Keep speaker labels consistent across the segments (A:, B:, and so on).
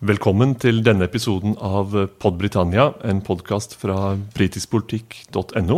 A: Velkommen til denne episoden av Pod Britannia, en podkast fra britiskpolitikk.no.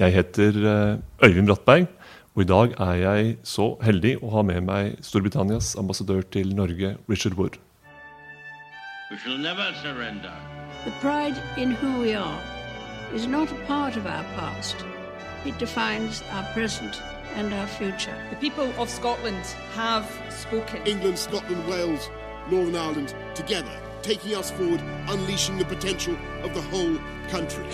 A: Jeg heter eh, Øyvind Brattberg, og i dag er jeg så heldig å ha med meg Storbritannias ambassadør til Norge, Richard Wood.
B: We shall never surrender.
C: The pride in who we are is not a part of our past. It defines our present and our future.
D: The people of Scotland have spoken.
E: England, Scotland, Wales, Northern Ireland together, taking us forward, unleashing the potential of the whole country.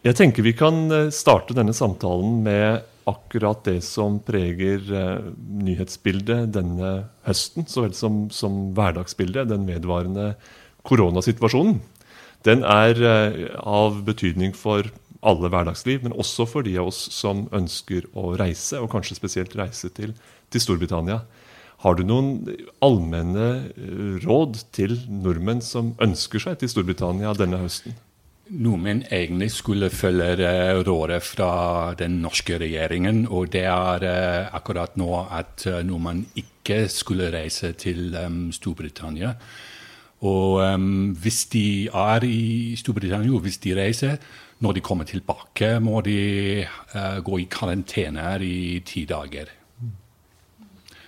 A: Jeg tenker vi kan eh, starte denne samtalen med akkurat det som preger eh, nyhetsbildet denne høsten, så vel som, som hverdagsbildet, den vedvarende koronasituasjonen. Den er eh, av betydning for alle hverdagsliv, men også for de av oss som ønsker å reise, og kanskje spesielt reise til, til Storbritannia. Har du noen allmenne eh, råd til nordmenn som ønsker seg til Storbritannia denne høsten?
F: Nordmenn egentlig skulle følge eh, rådet fra den norske regjeringen. Og det er eh, akkurat nå at nordmenn ikke skulle reise til Storbritannia. Og um, hvis de er i Storbritannia, hvis de reiser, når de kommer tilbake, må de uh, gå i karantene i ti dager.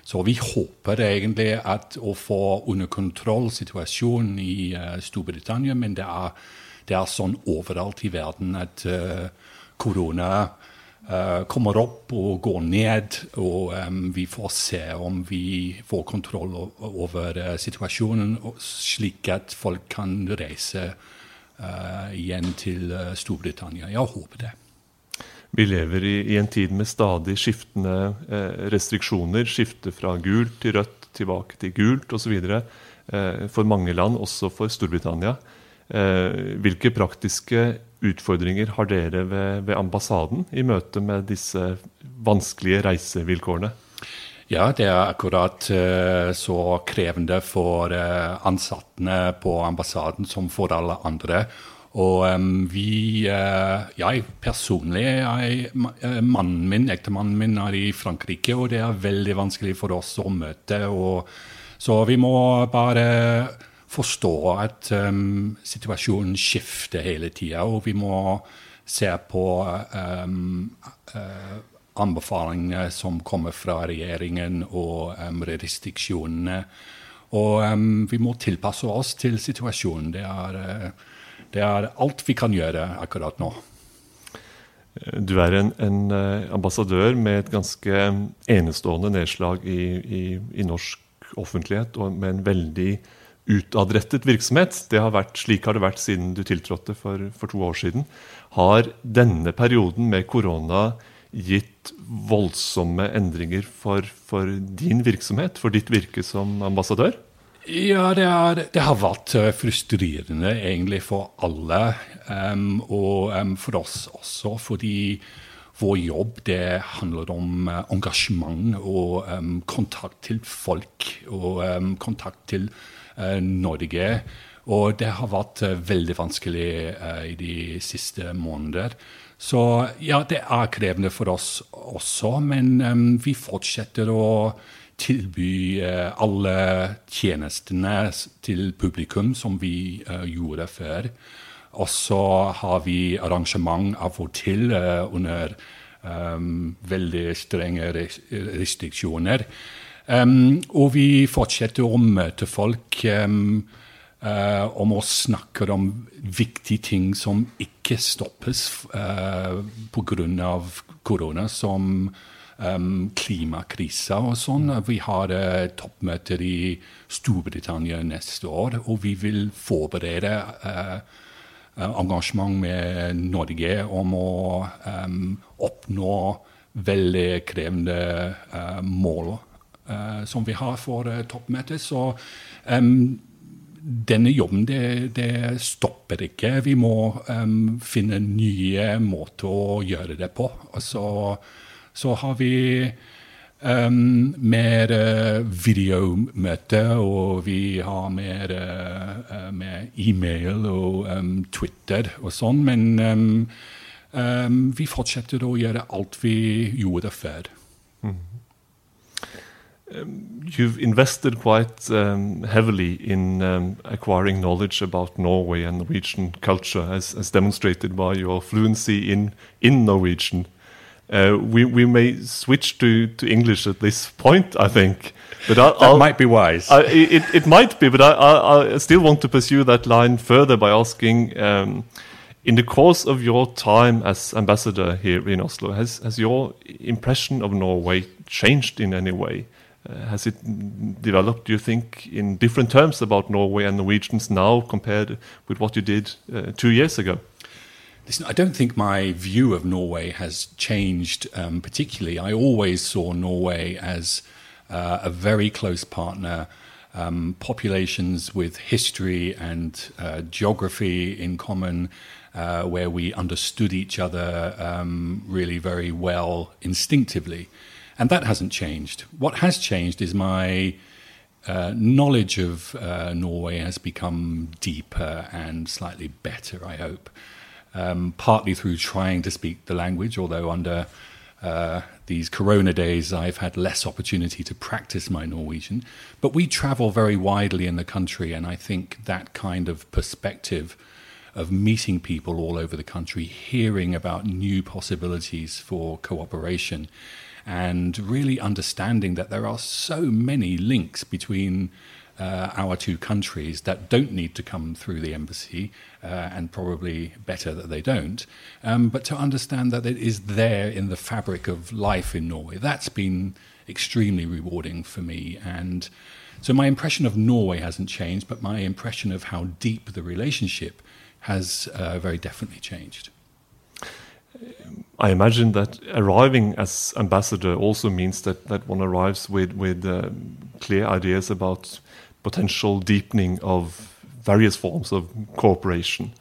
F: Så vi håper egentlig at å få under kontroll situasjonen i uh, Storbritannia, men det er, det er, sånn overalt i verden at uh, korona kommer opp og går ned. Og um, vi får se om vi får kontroll over situasjonen, slik at folk kan reise igjen til Storbritannia. Jeg håper det.
A: Vi lever i, i, en tid med stadig skiftende eh, restriksjoner. Skifte fra gult til rødt, tilbake til gult osv. Uh, for mange land, også for Storbritannia. Eh, hvilke praktiske utfordringer har dere ved, ved, ambassaden i møte med disse vanskelige reisevilkårene?
F: Ja, det er akkurat uh, så krevende for uh, ansatte på ambassaden som for alle andre. Og vi Jeg personlig jeg, Mannen min, ektemannen min, er i Frankrike, og det er veldig vanskelig for oss å møte. Og, så vi må bare forstå at um, situasjonen skifter hele tida, og vi må se på um, uh, anbefalingene som kommer fra regjeringen, og um, restriksjonene. Og vi må tilpasse oss til situasjonen. Det er uh, det er alt vi kan gjøre akkurat nå.
A: Du er en, en eh, ambassadør med et ganske enestående nedslag i, i, i, norsk offentlighet, og med en veldig utadrettet virksomhet. Det har vært, slik har det vært siden du tiltrådte for, for to år siden. Har denne perioden med korona gitt voldsomme endringer for, for din virksomhet, for ditt virke som ambassadør?
F: Ja, det, er, det, har vært eh, frustrerende egentlig for alle. Um, og um, for oss også, fordi vår jobb det handler om uh, engasjement og um, kontakt til folk. Og kontakt til Norge. Og det har vært uh, veldig vanskelig i de siste måneder. Så ja, det er krevende for oss også, men vi fortsetter å tilby eh, alle tjenestene til publikum som vi gjorde før. Og så har vi arrangement av og til under um, veldig strenge restriksjoner. Um, og vi fortsetter å møte folk um, uh, om å snakke om viktige ting som ikke stoppes uh, pga. korona, som um, klimakrisa og sånn. Vi har uh, toppmøter i Storbritannia neste år, og vi vil forberede uh, engasjement med Norge om å um, oppnå veldig krevende uh, mål som vi har for uh, toppmøtet. Så um, denne jobben det, det, stopper ikke. Vi må um, finne nye måter å gjøre det på. Altså, så har vi um, mer uh, videomøte, og vi har mer uh, med e-mail og um, Twitter og sånn. Men vi fortsetter å gjøre alt vi gjorde før. Mm.
A: You've invested quite um, heavily in um, acquiring knowledge about Norway and Norwegian culture, as, as demonstrated by your fluency in in Norwegian. Uh, we we may switch to, to English at this point, I think. But I,
F: that I'll, might be wise.
A: I, it, it might be, but I, I, I, still want to pursue that line further by asking. Um, in the course of your time as ambassador here in Oslo, has, has your impression of Norway changed in any way? Uh, has it developed, do you think, in different terms about Norway and Norwegians now compared with what you did uh, two years ago?
F: Listen, I don't think my view of Norway has changed um, particularly. I always saw Norway as uh, a very close partner, um, populations with history and uh, geography in common, uh, where we understood each other um, really very well instinctively. And that hasn't changed. What has changed is my uh, knowledge of uh, Norway has become deeper and slightly better, I hope um, partly through trying to speak the language, although under uh, these corona days I've had less opportunity to practice my Norwegian. But we travel very widely in the country, and I think that kind of perspective of meeting people all over the country, hearing about new possibilities for cooperation, and really understanding that there are so many links between uh, our two countries that don't need to come through the embassy, uh, and probably better that they don't, um, but to understand that it is there in the fabric of life in Norway. That's been extremely rewarding for me. And so my impression of Norway hasn't changed, but my impression of how deep the relationship has uh, very definitely changed.
A: I imagine that arriving as ambassador also means that, that one arrives with, with uh, clear ideas about potential deepening of various forms of cooperation.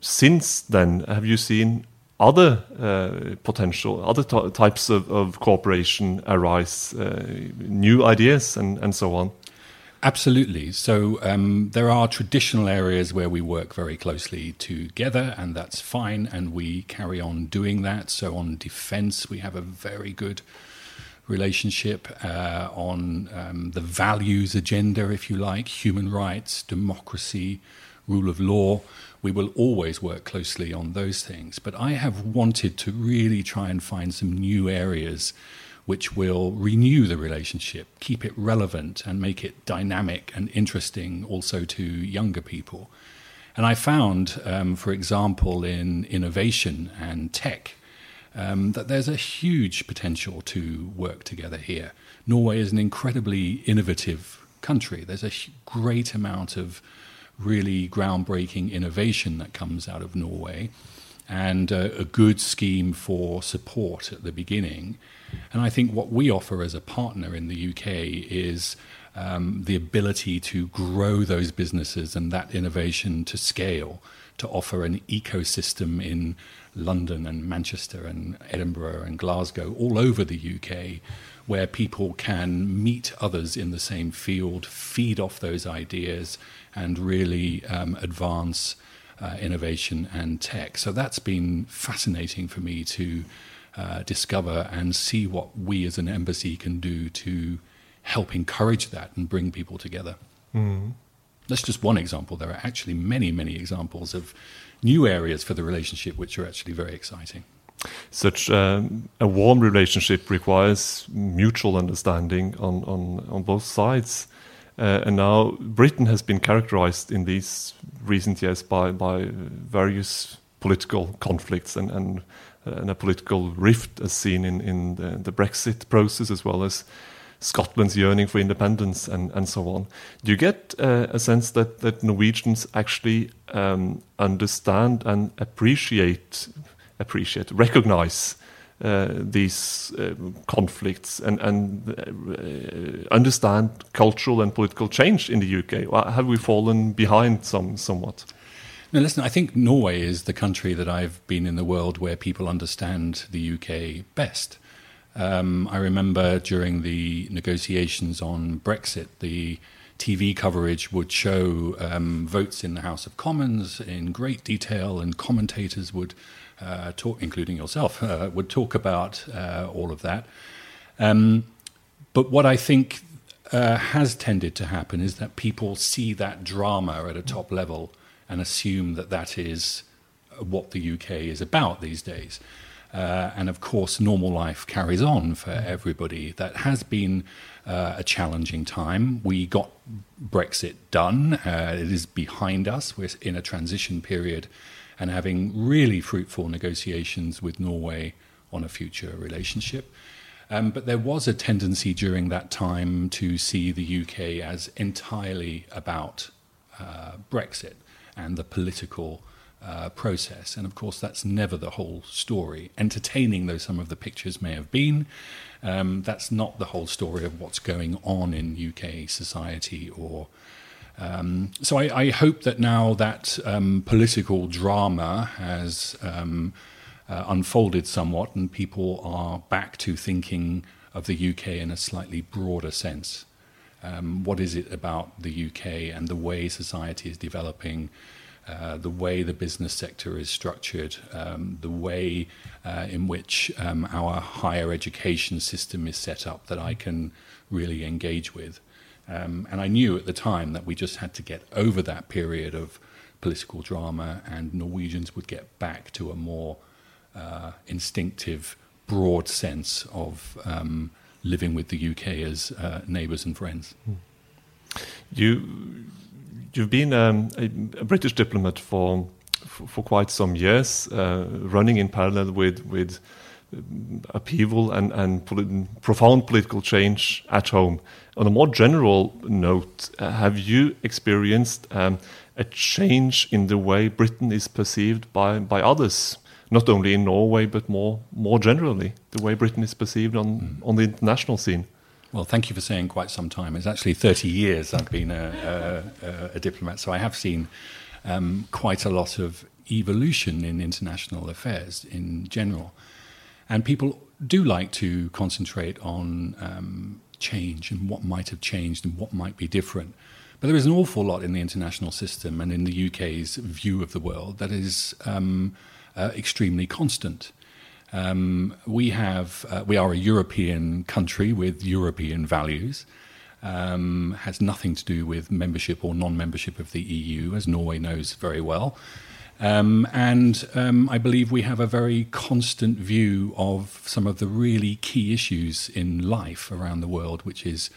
A: Since then, have you seen other uh, potential, other types of, of, cooperation arise, uh, new ideas, and, and so on?
F: Absolutely. So um, there are traditional areas where we work very closely together, and that's fine, and we carry on doing that. So on defense, we have a very good relationship uh, on um, the values agenda, if you like, human rights, democracy, rule of law. We will always work closely on those things. But I have wanted to really try and find some new areas which will renew the relationship, keep it relevant, and make it dynamic and interesting also to younger people. And I found, um, for example, in innovation and tech, um, that there's a huge potential to work together here. Norway is an incredibly innovative country. There's a great amount of really groundbreaking innovation that comes out of Norway and uh, a good scheme for support at the beginning. And I think what we offer as a partner in the UK is um, the ability to grow those businesses and that innovation to scale, to offer an ecosystem in London and Manchester and Edinburgh and Glasgow, all over the UK, where people can meet others in the same field, feed off those ideas, and really um, advance uh, innovation and tech. So that's been fascinating for me to uh, discover and see what we as an embassy can do to help encourage that and bring people together. Mm. That's just one example. There are actually many, many examples of new areas for the relationship, which are actually very exciting.
A: Such um, a warm relationship requires mutual understanding on, on, on both sides. Uh, and now Britain has been characterized in these recent years by, by various political conflicts and, and, uh, and a political rift as seen in, in the, the Brexit process as well as Scotland's yearning for independence and, and so on. Do you get uh, a sense that, that Norwegians actually um, understand and appreciate, appreciate, recognize these uh, conflicts and, and uh, understand cultural and political change in the UK? Have we fallen behind some somewhat?
F: Now, listen, I think Norway is the country that I've been in the world where people understand the UK best. Um, I remember during the negotiations on Brexit, the TV coverage would show um, votes in the House of Commons in great detail, and commentators would uh, talk, including yourself, uh, would talk about uh, all of that. Um, but what I think uh, has tended to happen is that people see that drama at a top level and assume that that is what the UK is about these days. Uh, and of course, normal life carries on for everybody. That has been uh, a challenging time. We got Brexit done, uh, it is behind us. We're in a transition period and having really fruitful negotiations with Norway on a future relationship. Um, but there was a tendency during that time to see the UK as entirely about uh, Brexit and the political uh, process. And of course, that's never the whole story. Entertaining though some of the pictures may have been, um, that's not the whole story of what's going on in UK society or. Um, so I, I, hope that now that um, political drama has um, uh, unfolded somewhat and people are back to thinking of the UK in a slightly broader sense. Um, what is it about the UK and the way society is developing uh, the way the business sector is structured, um, the way uh, in which um, our higher education system is set up that I can really engage with. Um, and I knew at the time that we just had to get over that period of political drama and Norwegians would get back to a more uh, instinctive, broad sense of um, living with the UK as uh, neighbours and friends.
A: You you've been um, a, a, British diplomat for, for, quite some years, uh, running in parallel with with upheaval and and polit profound political change at home. On a more general note, uh, have you experienced um, a change in the way Britain is perceived by by others? Not only in Norway, but more more generally, the way Britain is perceived on mm. on the international scene.
F: Well, thank you for saying quite some time. It's actually 30 years I've been a, a, a diplomat, so I have seen um, quite a lot of evolution in international affairs in general. And people do like to concentrate on um, change and what might have changed and what might be different. But there is an awful lot in the international system and in the UK's view of the world that is um, uh, extremely constant. Um, we have uh, we are a European country with European values. Um, has nothing to do with membership or non-membership of the EU, as Norway knows very well. Um, and um, I believe we have a very constant view of some of the really key issues in life around the world, which is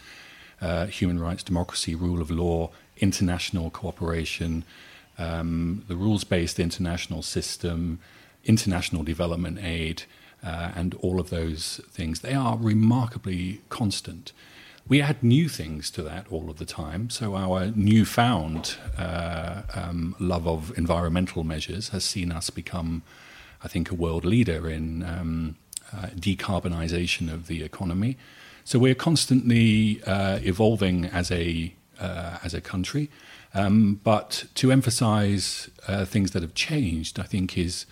F: uh, human rights, democracy, rule of law, international cooperation, um, the rules-based international system, international development aid, uh, and all of those things, they are remarkably constant. We add new things to that all of the time. So, our newfound uh, um, love of environmental measures has seen us become, I think, a world leader in um, uh, decarbonisation of the economy. So, we're constantly uh, evolving as a, uh, as a country. Um, but to emphasize uh, things that have changed, I think, is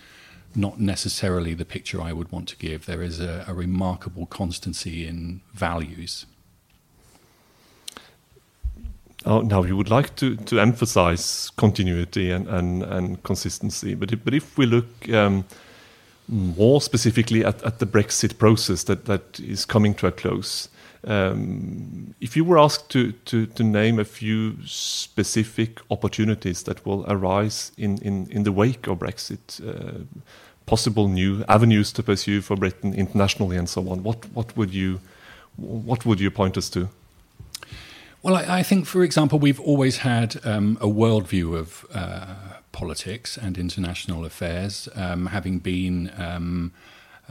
F: not necessarily the picture I would want to give. There is a, a remarkable constancy in values.
A: Oh, now, you would like to, to emphasize continuity and, and, and consistency, but if, but if we look um, more specifically at, at the Brexit process that, that is coming to a close, um, if you were asked to, to, to name a few specific opportunities that will arise in, in, in the wake of Brexit, uh, possible new avenues to pursue for Britain internationally and so on. What what would you what would you point us to?
F: Well, I, I think, for example, we've always had um, a worldview of uh, politics and international affairs, um, having been. Um,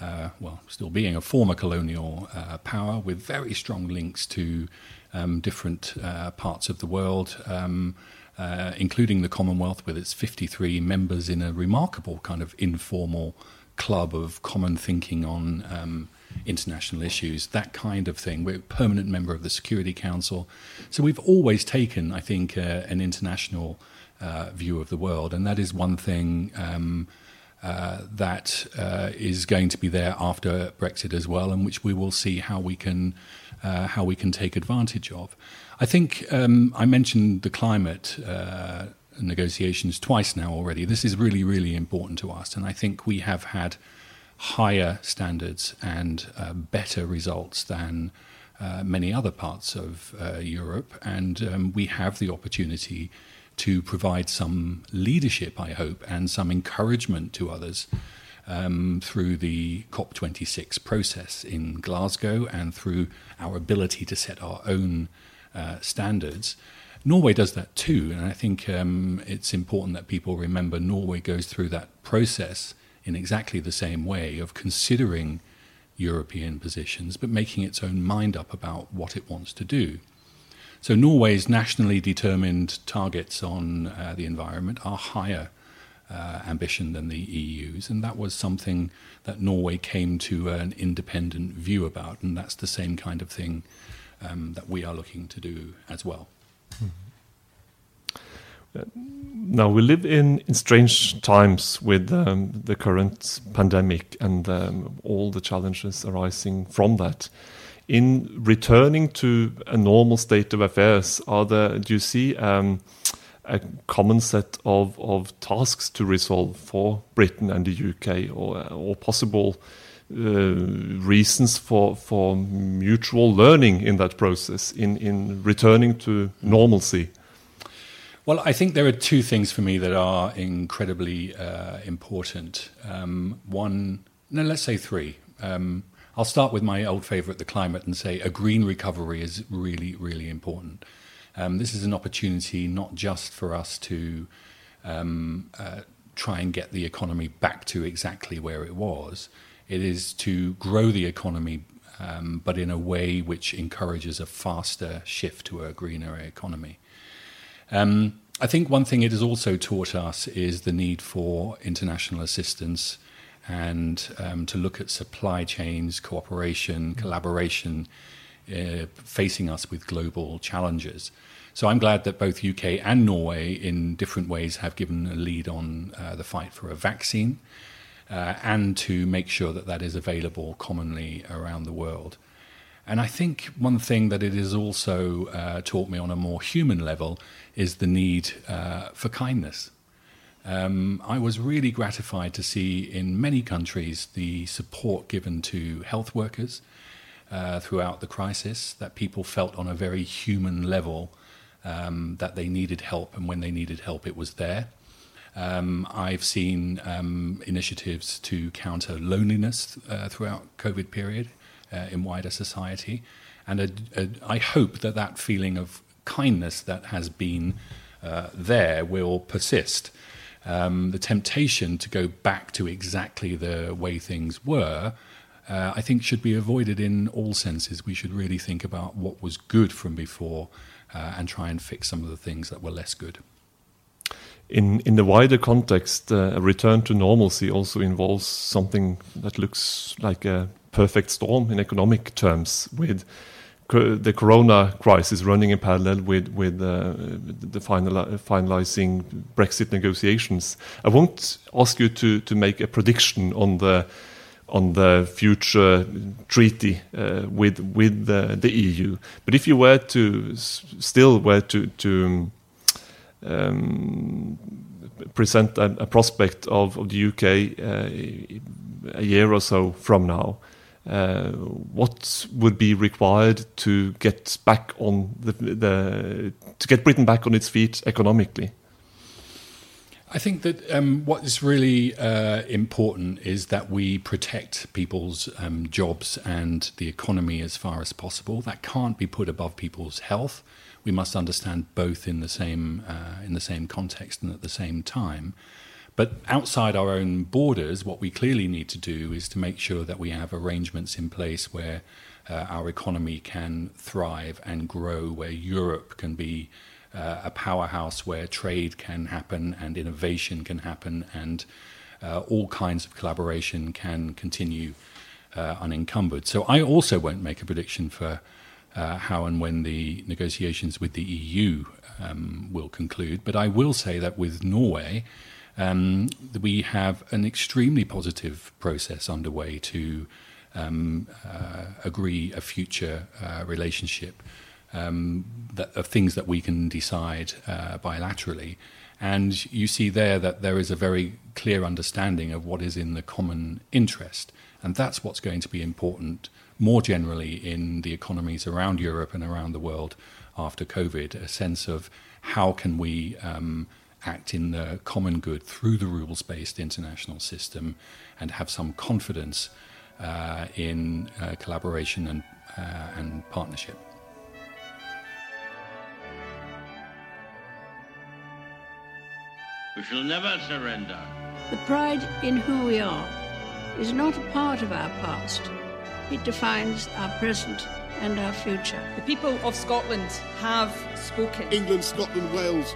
F: uh, well, still being a former colonial uh, power with very strong links to um, different uh, parts of the world. Um, uh, including the Commonwealth with its 53 members in a remarkable kind of informal club of common thinking on um, international issues, that kind of thing. We're a permanent member of the Security Council. So we've always taken, I think, uh, an international uh, view of the world, and that is one thing. Um, uh, that uh, is going to be there after Brexit as well, and which we will see how we can uh, how we can take advantage of. I think um, I mentioned the climate uh, negotiations twice now already. This is really, really important to us, and I think we have had higher standards and uh, better results than uh, many other parts of uh, Europe, and um, we have the opportunity to provide some leadership, I hope, and some encouragement to others um, through the COP26 process in Glasgow and through our ability to set our own uh, standards. Norway does that too, and I think um, it's important that people remember Norway goes through that process in exactly the same way of considering European positions, but making its own mind up about what it wants to do. So Norway's nationally determined targets on uh, the environment are higher uh, ambition than the EU's, and that was something that Norway came to an independent view about, and that's the same kind of thing um, that we are looking to do as well.
A: Now we live in, in strange times with um, the current pandemic and um, all the challenges arising from that. In returning to a normal state of affairs, are there, do you see um, a common set of, of tasks to resolve for Britain and the UK, or, or possible uh, reasons for for mutual learning in that process in in returning to normalcy?
F: Well, I think there are two things for me that are incredibly uh, important. Um, one, no, let's say three. Um, I'll start with my old favorite, the climate, and say a green recovery is really, really important. Um, this is an opportunity not just for us to um, uh, try and get the economy back to exactly where it was, it is to grow the economy, um, but in a way which encourages a faster shift to a greener economy. Um, I think one thing it has also taught us is the need for international assistance and um, to look at supply chains, cooperation, collaboration, uh, facing us with global challenges. So I'm glad that both UK and Norway, in different ways, have given a lead on uh, the fight for a vaccine uh, and to make sure that that is available commonly around the world. And I think one thing that it has also uh, taught me on a more human level is the need uh, for kindness. Um, I was really gratified to see in many countries the support given to health workers uh, throughout the crisis, that people felt on a very human level um, that they needed help, and when they needed help, it was there. Um, I've seen um, initiatives to counter loneliness uh, throughout COVID period uh, in wider society, and a, a, I hope that that feeling of kindness that has been uh, there will persist um, the temptation to go back to exactly the way things were, uh, I think should be avoided in all senses. We should really think about what was good from before uh, and try and fix some of the things that were less good.
A: In, in the wider context, uh, a return to normalcy also involves something that looks like a perfect storm in economic terms, with the corona crisis running in parallel with with uh, the final, uh, finalizing Brexit negotiations. I won't ask you to to make a prediction on the on the future treaty uh, with with the, the, EU, but if you were to still were to to um, present a, a, prospect of, of the UK uh, a year or so from now, uh, what would be required to get back on the, the, to get Britain back on its feet economically?
F: I think that um, what is really uh, important is that we protect people's um, jobs and the economy as far as possible. That can't be put above people's health. We must understand both in the same uh, in the same context and at the same time. But outside our own borders, what we clearly need to do is to make sure that we have arrangements in place where uh, our economy can thrive and grow, where Europe can be uh, a powerhouse, where trade can happen and innovation can happen, and uh, all kinds of collaboration can continue uh, unencumbered. So I also won't make a prediction for. Uh, how and when the negotiations with the EU um, will conclude. But I will say that with Norway, um, we have an extremely positive process underway to um, uh, agree a future uh, relationship um, that, of things that we can decide uh, bilaterally. And you see there that there is a very clear understanding of what is in the common interest. And that's what's going to be important more generally in the economies around Europe and around the world after COVID a sense of how can we um, act in the common good through the rules based international system and have some confidence uh, in uh, collaboration and, uh, and partnership.
B: We shall never surrender.
C: The pride in who we are is not a part of our past. It defines our present and our future.
D: The people of Scotland have spoken.
E: England, Scotland, Wales,